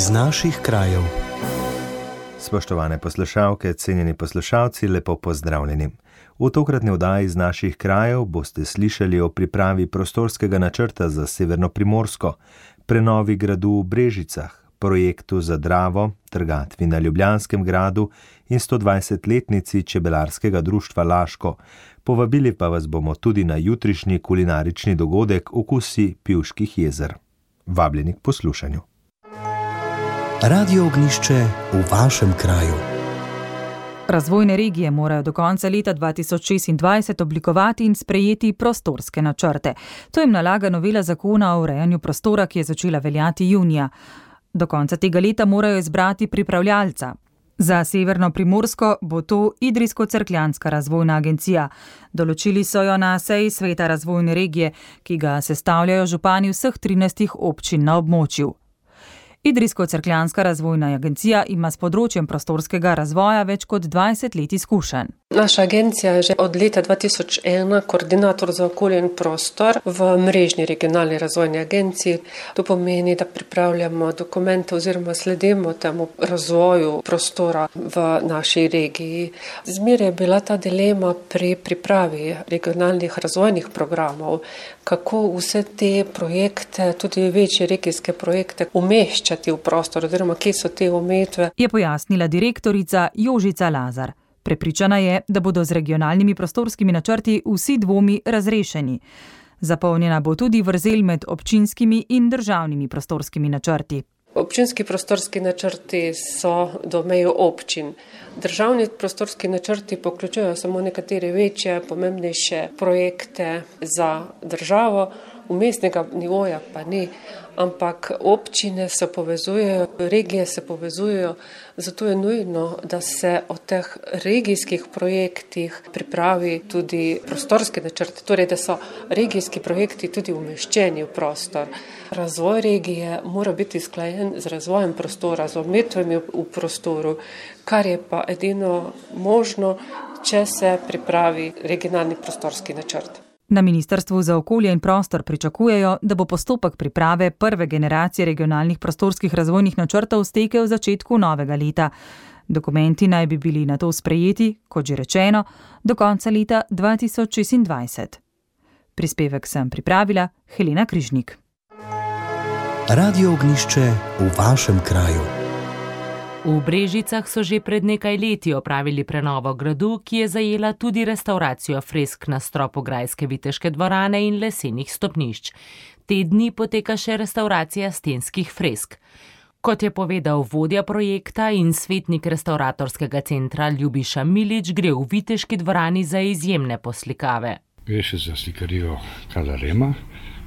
iz naših krajev. Spoštovane poslušalke, cenjeni poslušalci, lepo pozdravljeni. V tokratni oddaji iz naših krajev boste slišali o pripravi prostorskega načrta za Severno Primorsko, prenovi gradu v Brežicah, projektu za Dravo, trgatvi na Ljubljanskem gradu in 120-letnici čebelarskega društva Laško. Povabili pa vas bomo tudi na jutrišnji kulinarični dogodek Okusi Pivških jezer. Vabljeni k poslušanju. Radio ognišče v vašem kraju. Razvojne regije morajo do konca leta 2026 oblikovati in sprejeti prostorske načrte. To jim nalaga novela zakona o urejanju prostora, ki je začela veljati junija. Do konca tega leta morajo izbrati pripravljalca. Za Severno Primorsko bo to Idrijsko-Cerkljanska razvojna agencija. Določili so jo na seji sveta razvojne regije, ki ga sestavljajo župani vseh 13 občin na območju. Idrijsko-Cerkljanska razvojna agencija ima s področjem prostorskega razvoja več kot 20 let izkušenj. Naša agencija je že od leta 2001 koordinator za okolje in prostor v mrežni regionalni razvojni agenciji. To pomeni, da pripravljamo dokumente oziroma sledimo temu razvoju prostora v naši regiji. Zmeraj je bila ta dilema pri pripravi regionalnih razvojnih programov, kako vse te projekte, tudi večje regijske projekte, umeščati v prostor oziroma kje so te umetve. Je pojasnila direktorica Jožica Lazar. Prepričana je, da bodo z regionalnimi prostorskimi načrti vsi dvomi razrešeni. Zapolnjena bo tudi vrzel med občinskimi in državnimi prostorskimi načrti. Občinski prostorski načrti so do meju občin. Državni prostorski načrti poključujejo samo nekatere večje, pomembnejše projekte za državo, umestnega nivoja pa ni, ampak občine se povezujejo, regije se povezujejo, zato je nujno, da se o teh regijskih projektih pripravi tudi prostorski načrt, torej da so regijski projekti tudi umeščeni v prostor. Razvoj regije mora biti sklajen z razvojem prostora, z umetvami v prostoru, kar je pa edino možno, če se pripravi regionalni prostorski načrt. Na Ministrstvu za okolje in prostor pričakujejo, da bo postopek priprave prve generacije regionalnih prostorskih razvojnih načrtov stekel v začetku novega leta. Dokumenti naj bi bili na to sprejeti, kot že rečeno, do konca leta 2026. Prispevek sem pripravila Helena Križnik. Radio ognišče v vašem kraju. V Brežicah so že pred nekaj leti opravili prenovo gradu, ki je zajela tudi restauracijo fresk na stropu Grajske viteške dvorane in lesenih stopnišč. Te dni poteka še restauracija stenskih fresk. Kot je povedal vodja projekta in svetnik restauratorskega centra Ljubiša Milič, gre v viteški dvorani za izjemne poslikave. Gre še za slikarijo Kalarema,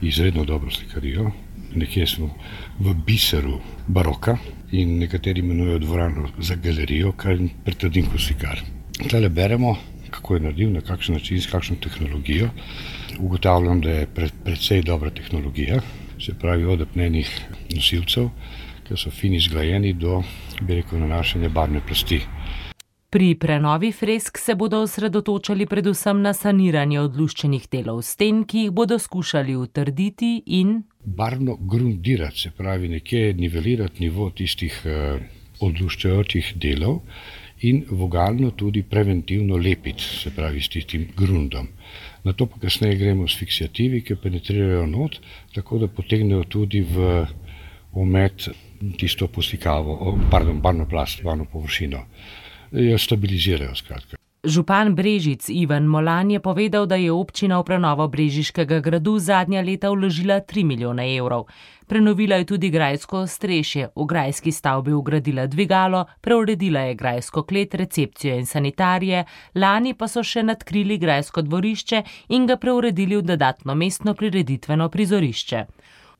izredno dobro slikarijo. Nekje smo v biseru baroka, in nekateri imenujejo dvorano za galerijo, kar pretrdim kot slikar. Tele beremo, kako je naredil, na kakšen način, s kakšno tehnologijo. Ugotavljam, da je pred, predvsej dobra tehnologija, se pravi od apnenih nosilcev, ki so fini zgrajeni do, bi rekel, nanašanja barvne plasti. Pri prenovi fresk se bodo osredotočali predvsem na saniranje odluščenih delov sten, ki jih bodo skušali utrditi in barvno grundirati, se pravi, nekje nivelirati nivo tistih uh, odluščajočih delov in vogalno tudi preventivno lepiti, se pravi, s tistim grundom. Na to pa kasneje gremo s fiksijativi, ki penetrirajo not, tako da potegnejo tudi v omet tisto poslikavo, pardon, barno plast, barno površino. Jo stabilizirajo, skratka. Župan Brežic Ivan Molan je povedal, da je občina v prenovo Brežiškega gradu zadnja leta vložila 3 milijone evrov. Prenovila je tudi grajsko strešje, v grajski stavbi ugradila dvigalo, preuredila je grajsko klet, recepcijo in sanitarije, lani pa so še nadkrili grajsko dvorišče in ga preuredili v dodatno mestno prireditveno prizorišče.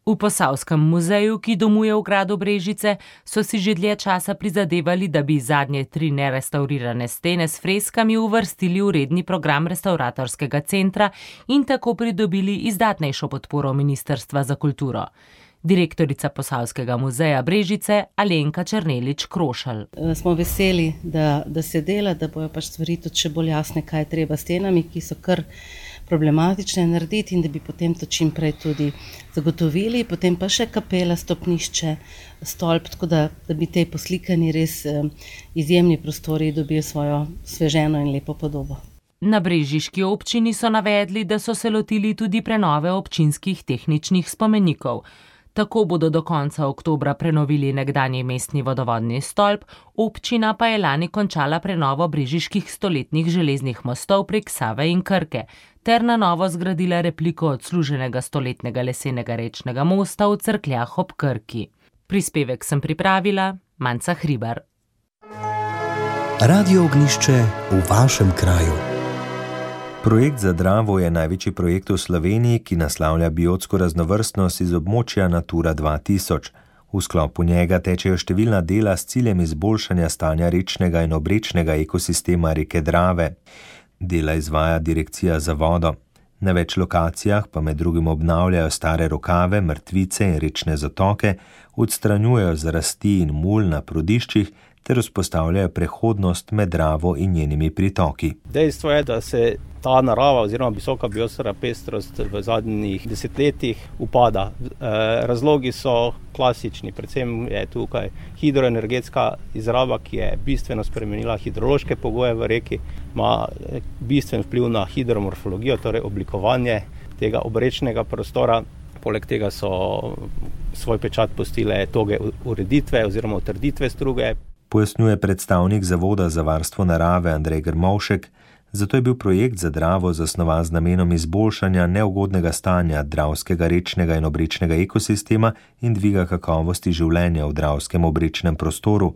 V Posavskem muzeju, ki domuje v gradu Brežice, so si že dlje časa prizadevali, da bi zadnje tri nerestaurirane stene s freskami uvrstili v redni program restauratorskega centra in tako pridobili izdatnejšo podporo Ministrstva za kulturo. Direktorica Posavskega muzeja Brežice Alenka Črnelič Krošal. Smo veseli, da, da se dela, da bojo pač stvari tudi še bolj jasne, kaj je treba s stenami, ki so kar problematične narediti in da bi potem to čim prej tudi zagotovili. Potem pa še kapela, stopnišče, stolp, tako da, da bi te poslikani res izjemni prostori dobili svojo sveženo in lepo podobo. Na brežiški občini so navedli, da so se lotili tudi prenove občinskih tehničnih spomenikov. Tako bodo do konca oktobra prenovili nekdanji mestni vodovodni stolp, občina pa je lani končala prenovo brežiških stoletnih železnih mostov prek Save in Krke ter na novo zgradila repliko odsluženega stoletnega lesenega rečnega mosta v Crkljah ob Krki. Prispevek sem pripravila Manca Hribar. Radio ognišče v vašem kraju. Projekt za Dravo je največji projekt v Sloveniji, ki naslavlja biotsko raznovrstnost iz območja Natura 2000. V sklopu njega tečejo številna dela s ciljem izboljšanja stanja rečnega in obrečnega ekosistema reke Drave. Dela izvaja Direkcija za vodo. Na več lokacijah pa med drugim obnavljajo stare rokave, mrtvice in rečne zatoke, odstranjujejo zarasti in mul na prodiščih ter vzpostavljajo prehodnost med Dravo in njenimi pritoki. Dejstvo je, da se ta narava oziroma visoka biosfera pestrost v zadnjih desetletjih upada. Razlogi so klasični, predvsem je tukaj hidroenergetska izraba, ki je bistveno spremenila hidrološke pogoje v reki, ima bistven vpliv na hidromorfologijo, torej oblikovanje tega obrečnega prostora. Poleg tega so svoj pečat postile toge ureditve oziroma utrditve struge pojasnjuje predstavnik Zavoda za varstvo narave Andrej Grmovšek, zato je bil projekt za Dravo zasnovan z namenom izboljšanja neugodnega stanja dravskega rečnega in obrečnega ekosistema in dviga kakovosti življenja v dravskem obrečnem prostoru,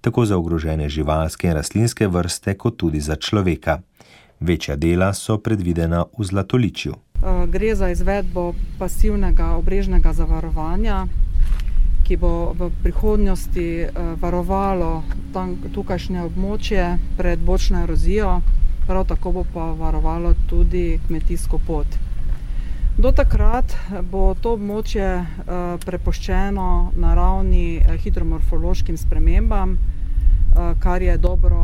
tako za ogrožene živalske in rastlinske vrste, kot tudi za človeka. Večja dela so predvidena v Zlatoličju. Gre za izvedbo pasivnega obrežnega zavarovanja, ki bo v prihodnosti varovalo tukajšnje območje pred bočno erozijo, prav tako bo pa varovalo tudi kmetijsko pot. Do takrat bo to območje prepuščeno naravni hidromorfološkim spremembam, kar je dobro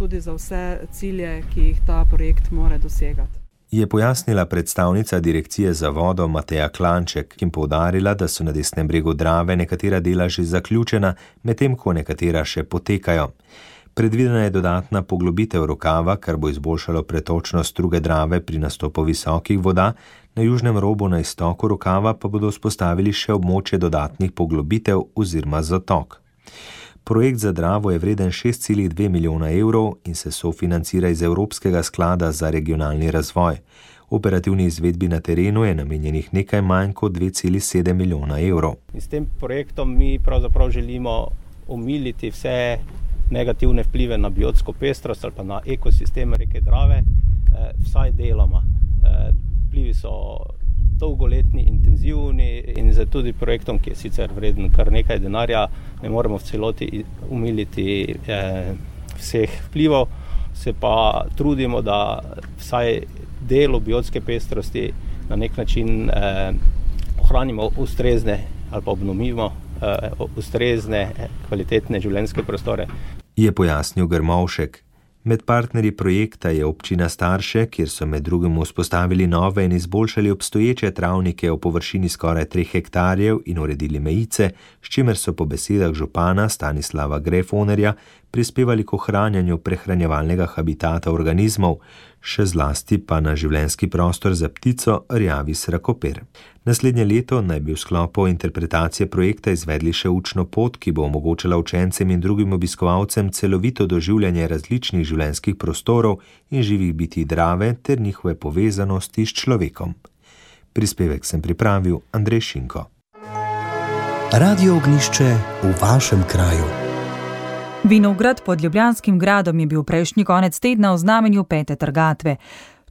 tudi za vse cilje, ki jih ta projekt mora dosegati je pojasnila predstavnica Direkcije za vodo Mateja Klanček in povdarila, da so na desnem bregu Drave nekatera dela že zaključena, medtem ko nekatera še potekajo. Predvidena je dodatna poglobitev rokava, kar bo izboljšalo pretočnost druge Drave pri nastopu visokih voda, na južnem robu na istoku rokava pa bodo vzpostavili še območje dodatnih poglobitev oziroma zatok. Projekt za Dravo je vreden 6,2 milijona evrov in se sofinancira iz Evropskega sklada za regionalni razvoj. Operativni izvedbi na terenu je namenjenih nekaj manj kot 2,7 milijona evrov. S tem projektom mi pravzaprav želimo omiliti vse negativne vplive na biotsko pestrost ali pa na ekosistem reke Drave, vsaj deloma. Vplivi so dolgoletni, intenzivni in za tudi projektom, ki je sicer vreden kar nekaj denarja, ne moremo v celoti umiliti eh, vseh vplivov, se pa trudimo, da vsaj delo biotske pestrosti na nek način eh, ohranimo ustrezne ali pa obnovimo eh, ustrezne, kvalitetne življenjske prostore. Je pojasnil Grmovšek. Med partnerji projekta je občina Starše, kjer so med drugim vzpostavili nove in izboljšali obstoječe travnike v površini skoraj 3 hektarjev in uredili mejice, s čimer so po besedah župana Stanislava Grefonerja prispevali k ohranjanju prehranjevalnega habitata organizmov, še zlasti pa na življenski prostor za ptico rjavi srakoper. Naslednje leto naj bi v sklopu interpretacije projekta izvedli še učno pot, ki bo omogočala učencem in drugim obiskovalcem celovito doživljanje različnih življenskih prostorov in živih biti drave ter njihove povezanosti s človekom. Prispevek sem pripravil Andrej Šinko. Radio ognišče v vašem kraju. Vinograd pod Ljubljanskim gradom je bil prejšnji konec tedna v znamenju pete trgatve.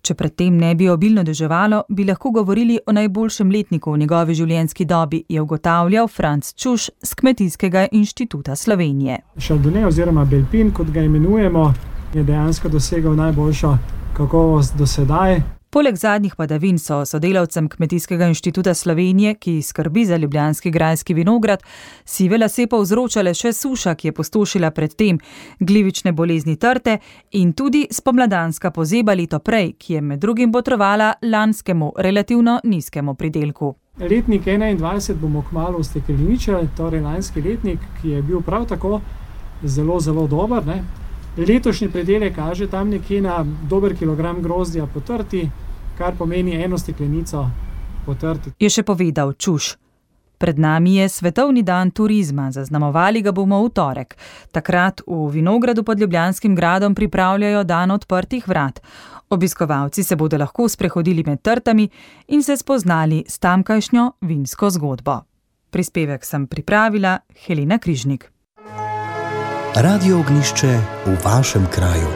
Če predtem ne bi obilno deževalo, bi lahko govorili o najboljšem letniku v njegovi življenjski dobi, je ugotavljal Franc Čuš z Kmetijskega inštituta Slovenije. Šaldone oziroma Belpin, kot ga imenujemo, je dejansko dosegal najboljšo kakovost do sedaj. Poleg zadnjih padavin so sodelavcem Kmetijskega inštituta Slovenije, ki skrbi za ljubljanski grajski vinograd, sive lase povzročale še suša, ki je postošila predtem, glivične bolezni trte in tudi spomladanska pozeba leto prej, ki je med drugim potrovala lanskemu relativno nizkemu pridelku. Letnik 21 bomo kmalo ustekleničili, torej lanski letnik, ki je bil prav tako zelo, zelo dober. Ne? Letošnji predelek kaže tam nekje na dober kilogram grozdja potrti, kar pomeni eno steklenico potrti. Je še povedal Čuš. Pred nami je svetovni dan turizma, zaznamovali ga bomo v torek. Takrat v Vinogradu pod Ljubljanskim gradom pripravljajo dan odprtih vrat. Obiskovalci se bodo lahko sprehodili med trtami in se spoznali s tamkajšnjo vinsko zgodbo. Prispevek sem pripravila Helena Križnik. Radio ognišče v vašem kraju.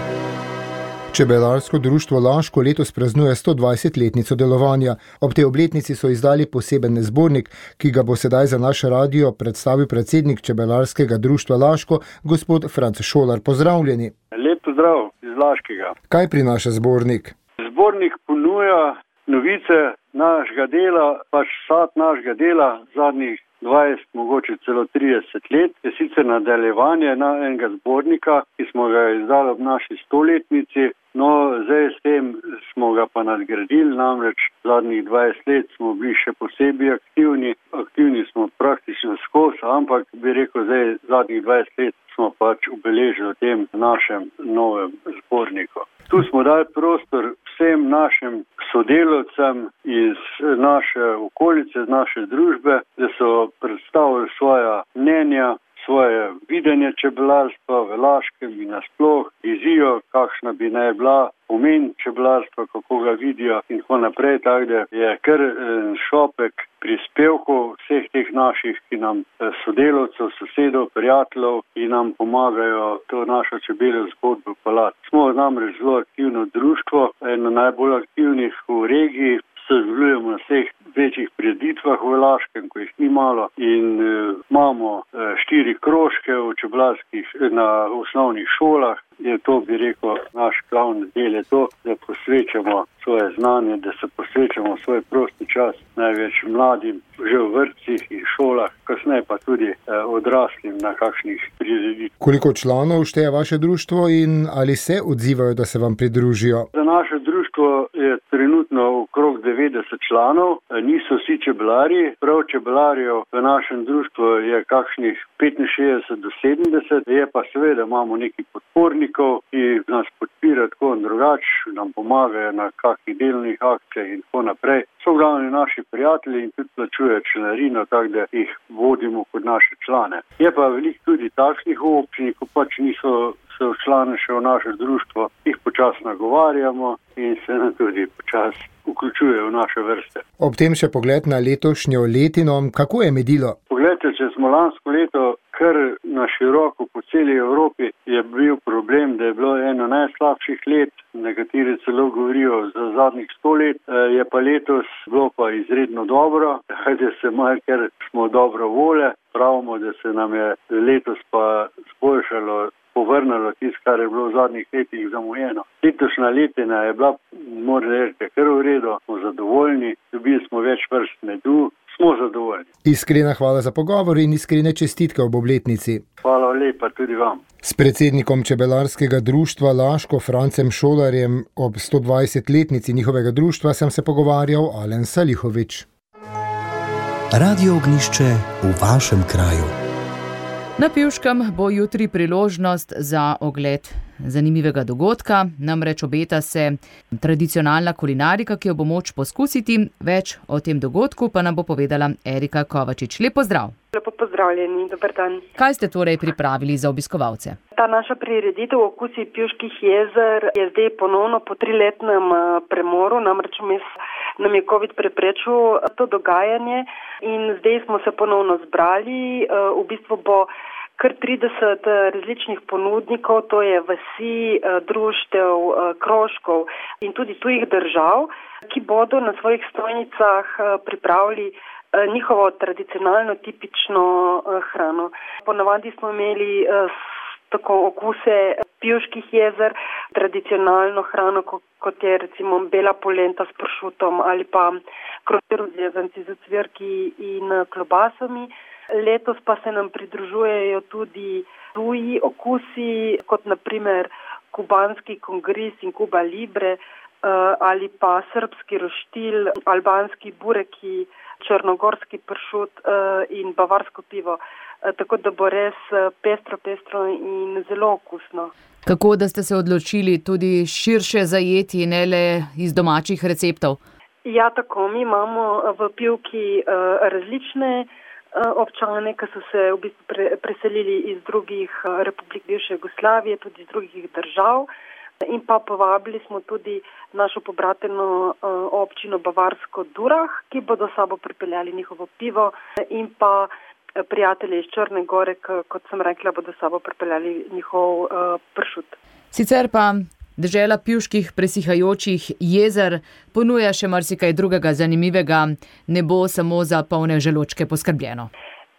Čebelarsko društvo Laško letos praznuje 120-letnico delovanja. Ob tej obletnici so izdali poseben zbornik, ki ga bo sedaj za naš radio predstavil predsednik Čebelarskega društva Laško, gospod Franc Šolar. Pozdravljeni. Lep pozdrav iz Laškega. Kaj prinaša zbornik? Zbornik ponuja novice našega dela, pač sad našega dela zadnjih 20, mogoče celo 30 let, je sicer nadaljevanje na enega zbornika, ki smo ga izdali ob naši stoletnici. No, zdaj s tem smo ga pa nadgradili, namreč zadnjih 20 let smo bili še posebej aktivni. Aktivni smo praktično skozi, ampak bi rekel, zdaj zadnjih 20 let smo pač obeležili v tem našem novem zborniku. Tu smo dali prostor vsem našim sodelovcem iz naše okolice, iz naše družbe, da so predstavili svoja mnenja, svoje videnje čebelarstva v Laškem in nasploh, vizijo, kakšna bi naj bila pomen čebelarstva, kako ga vidijo in tako naprej. Tako da je kar šopek prispevkov vseh teh naših, ki nam sodelovcev, sosedov, prijateljev, ki nam pomagajo to našo čebeljo zgodbo pelati. Smo namreč zelo aktivno društvo, eno najbolj aktivnih v regiji, sodelujemo na vseh večjih preditvah v Laškem, ko jih ni malo in uh, imamo uh, štiri krožke v čebelarskih na osnovnih šolah. Je to, bi rekel, naš glavni del je to, da posvečamo svoje znanje, da se posvečamo svoj prosti čas največ mladim že v vrtcih in šolah, kasneje pa tudi eh, odraslim na kakšnih prireditvah. Koliko članov šteje vaše društvo in ali se odzivajo, da se vam pridružijo? Za naše društvo je trenutno okrog 90 članov, niso vsi čebelari, prav čebelarjev v našem društvu je kakšnih 65 do 70, je pa seveda imamo nekaj podpornikov, ki nas podpirajo tako in drugače, nam pomagajo na kakšnih delovnih akcijah in tako naprej. So glavni naši prijatelji in tudi plačujejo članarino, tako da jih vodimo kot naše člane. Je pa veliko tudi takšnih občin, ko pač niso se včlane še v naše društvo, jih počasi nagovarjamo in se nam tudi počasi vključujejo v naše vrste. Ob tem še pogled na letošnjo letino, kako je medilo? Poglejte, če smo lansko leto kar na široko po celi Evropi, je bil problem, da je bilo eno najslabših let, nekateri celo govorijo za zadnjih sto let, je pa letos bilo pa izredno dobro, da se malo, ker smo dobro vole, pravimo, da se nam je letos pa zboljšalo povrnilo tisto, kar je bilo v zadnjih letih zamujeno. Letošnja letina je bila, moram reči, kar v redu, smo zadovoljni, dobili smo več vrst medu, smo zadovoljni. Iskrena hvala za pogovor in iskrene čestitke ob obletnici. Hvala lepa tudi vam. S predsednikom Čebelarskega društva Laško Francem Šolarjem ob 120-letnici njihovega društva sem se pogovarjal Alen Salihovič. Radio ognišče v vašem kraju. Na Pivškem bo jutri priložnost za ogled zanimivega dogodka, namreč obeta se tradicionalna kulinarika, ki jo bo moč poskusiti. Več o tem dogodku pa nam bo povedala Erika Kovačič. Lep pozdrav. Lepo pozdravljeni, dober dan. Kaj ste torej pripravili za obiskovalce? Ta naša prireditev Okusi Pivških jezer je zdaj ponovno po triletnem premoru, namreč vmes nam je COVID preprečil to dogajanje in zdaj smo se ponovno zbrali. V bistvu bo kar 30 različnih ponudnikov, to je vasi, društev, krožkov in tudi tujih držav, ki bodo na svojih stojnicah pripravili njihovo tradicionalno, tipično hrano. Ponavadi smo imeli tako okuse pivških jezer, tradicionalno hrano, kot je recimo bela polenta s pršutom ali pa krompir z jezanci z cvirki in eh, klobasami. Letos pa se nam pridružujejo tudi tuji okusi, kot naprimer kubanski kongres in Kuba Libre eh, ali pa srpski roštilj, albanski bureki, črnogorski pršut eh, in bavarsko pivo. Eh, tako da bo res pestro, pestro in zelo okusno. Kako da ste se odločili tudi širše zajeti, ne le iz domačih receptov? Ja, tako mi imamo v pivki različne občane, ki so se v bistvu pre, preselili iz drugih republik bivše Jugoslavije, tudi iz drugih držav. In pa povabili smo tudi našo pobrateno občino Bavarsko Durah, ki bodo sabo pripeljali njihovo pivo in pa prijatelje iz Črne Gore, kot sem rekla, bodo sabo pripeljali njihov pršut. Sicer pa Država pivških presihajočih jezer ponuja še marsikaj drugega zanimivega, ne bo samo za polne želočke poskrbljeno.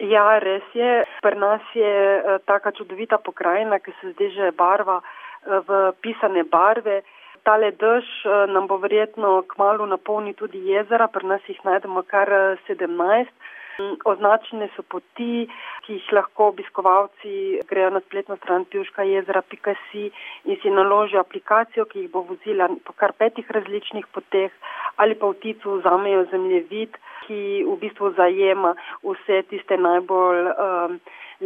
Ja, res je. Pri nas je eh, taka čudovita pokrajina, ki se zdaj že barva eh, v pisane barve. Tale dež nam bo verjetno kmalo napolnil tudi jezera, pri nas jih najdemo kar 17. Označene so poti, ki jih lahko obiskovalci grejo na spletno stran Pjuška jezera.si in si naložijo aplikacijo, ki jih bo vozila po kar petih različnih poteh ali pa v ticu vzamejo zemljevid, ki v bistvu zajema vse tiste najbolj um,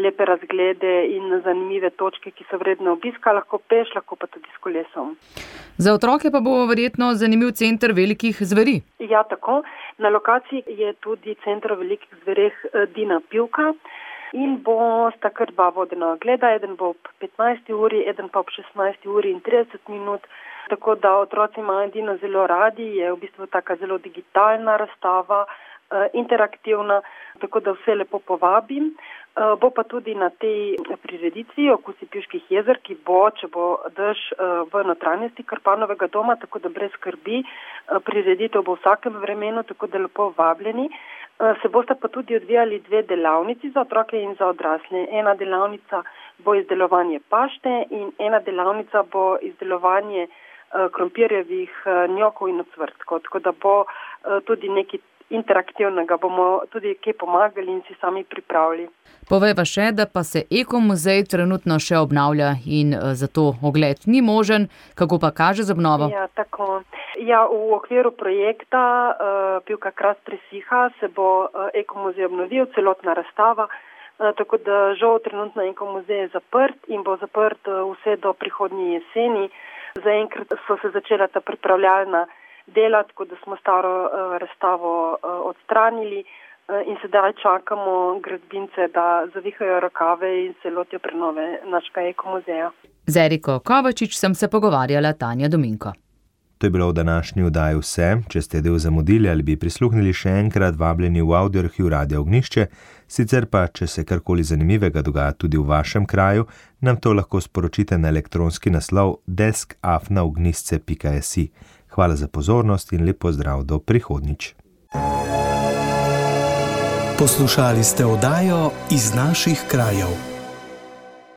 lepe razglede in zanimive točke, ki so vredne obiska, lahko peš, lahko pa tudi s kolesom. Za otroke pa bo verjetno zanimiv center velikih zveri. Ja, tako. Na lokaciji je tudi center velikih zvereh eh, Dina Pivka. In bo sta kar dva vodena ogleda, eden bo ob 15. uri, eden pa ob 16. uri in 30 minut. Tako da otroci imajo Dino zelo radi, je v bistvu taka zelo digitalna razstava, interaktivna, tako da vse lepo povabim. Eh, bo pa tudi na tej prireditvi okusi Piških jezer, ki bo, če bo dež eh, v notranjosti Karpanovega doma, tako da brez skrbi. Eh, prireditev bo v vsakem vremenu, tako da lepo vabljeni. Se boste pa tudi odvijali dve delavnici za otroke in za odrasle. Ena delavnica bo izdelovanje pašte in ena delavnica bo izdelovanje krompirjevih njokov in ocvrtkov. Tako da bo tudi neki interaktivnega, bomo tudi kje pomagali in si sami pripravili. Povejva še, da pa se ekomuzej trenutno še obnavlja in eh, zato ogled ni možen. Kako pa kaže z obnovo? Ja, tako. Ja, v okviru projekta uh, Pivka Krast presiha se bo uh, ekomuzej obnovil, celotna razstava. Tako da žal trenutno ekomuzej je zaprt in bo zaprt vse do prihodnje jeseni. Zaenkrat so se začela ta pripravljalna dela, tako da smo staro uh, razstavo uh, odstranili uh, in sedaj čakamo gradbince, da zavihajo rokave in se lotijo prenove našega ekomuzeja. Z Eriko Kovačič sem se pogovarjala Tanja Dominko. To je bilo v današnji vdaji vse. Če ste del zamudili ali bi prisluhnili še enkrat, vabljeni v audio arhiv Radio Ognišče, sicer pa, če se karkoli zanimivega dogaja tudi v vašem kraju, nam to lahko sporočite na elektronski naslov deskafnaognisce.si. Hvala za pozornost in lepo zdrav do prihodnič. Poslušali ste oddajo iz naših krajev.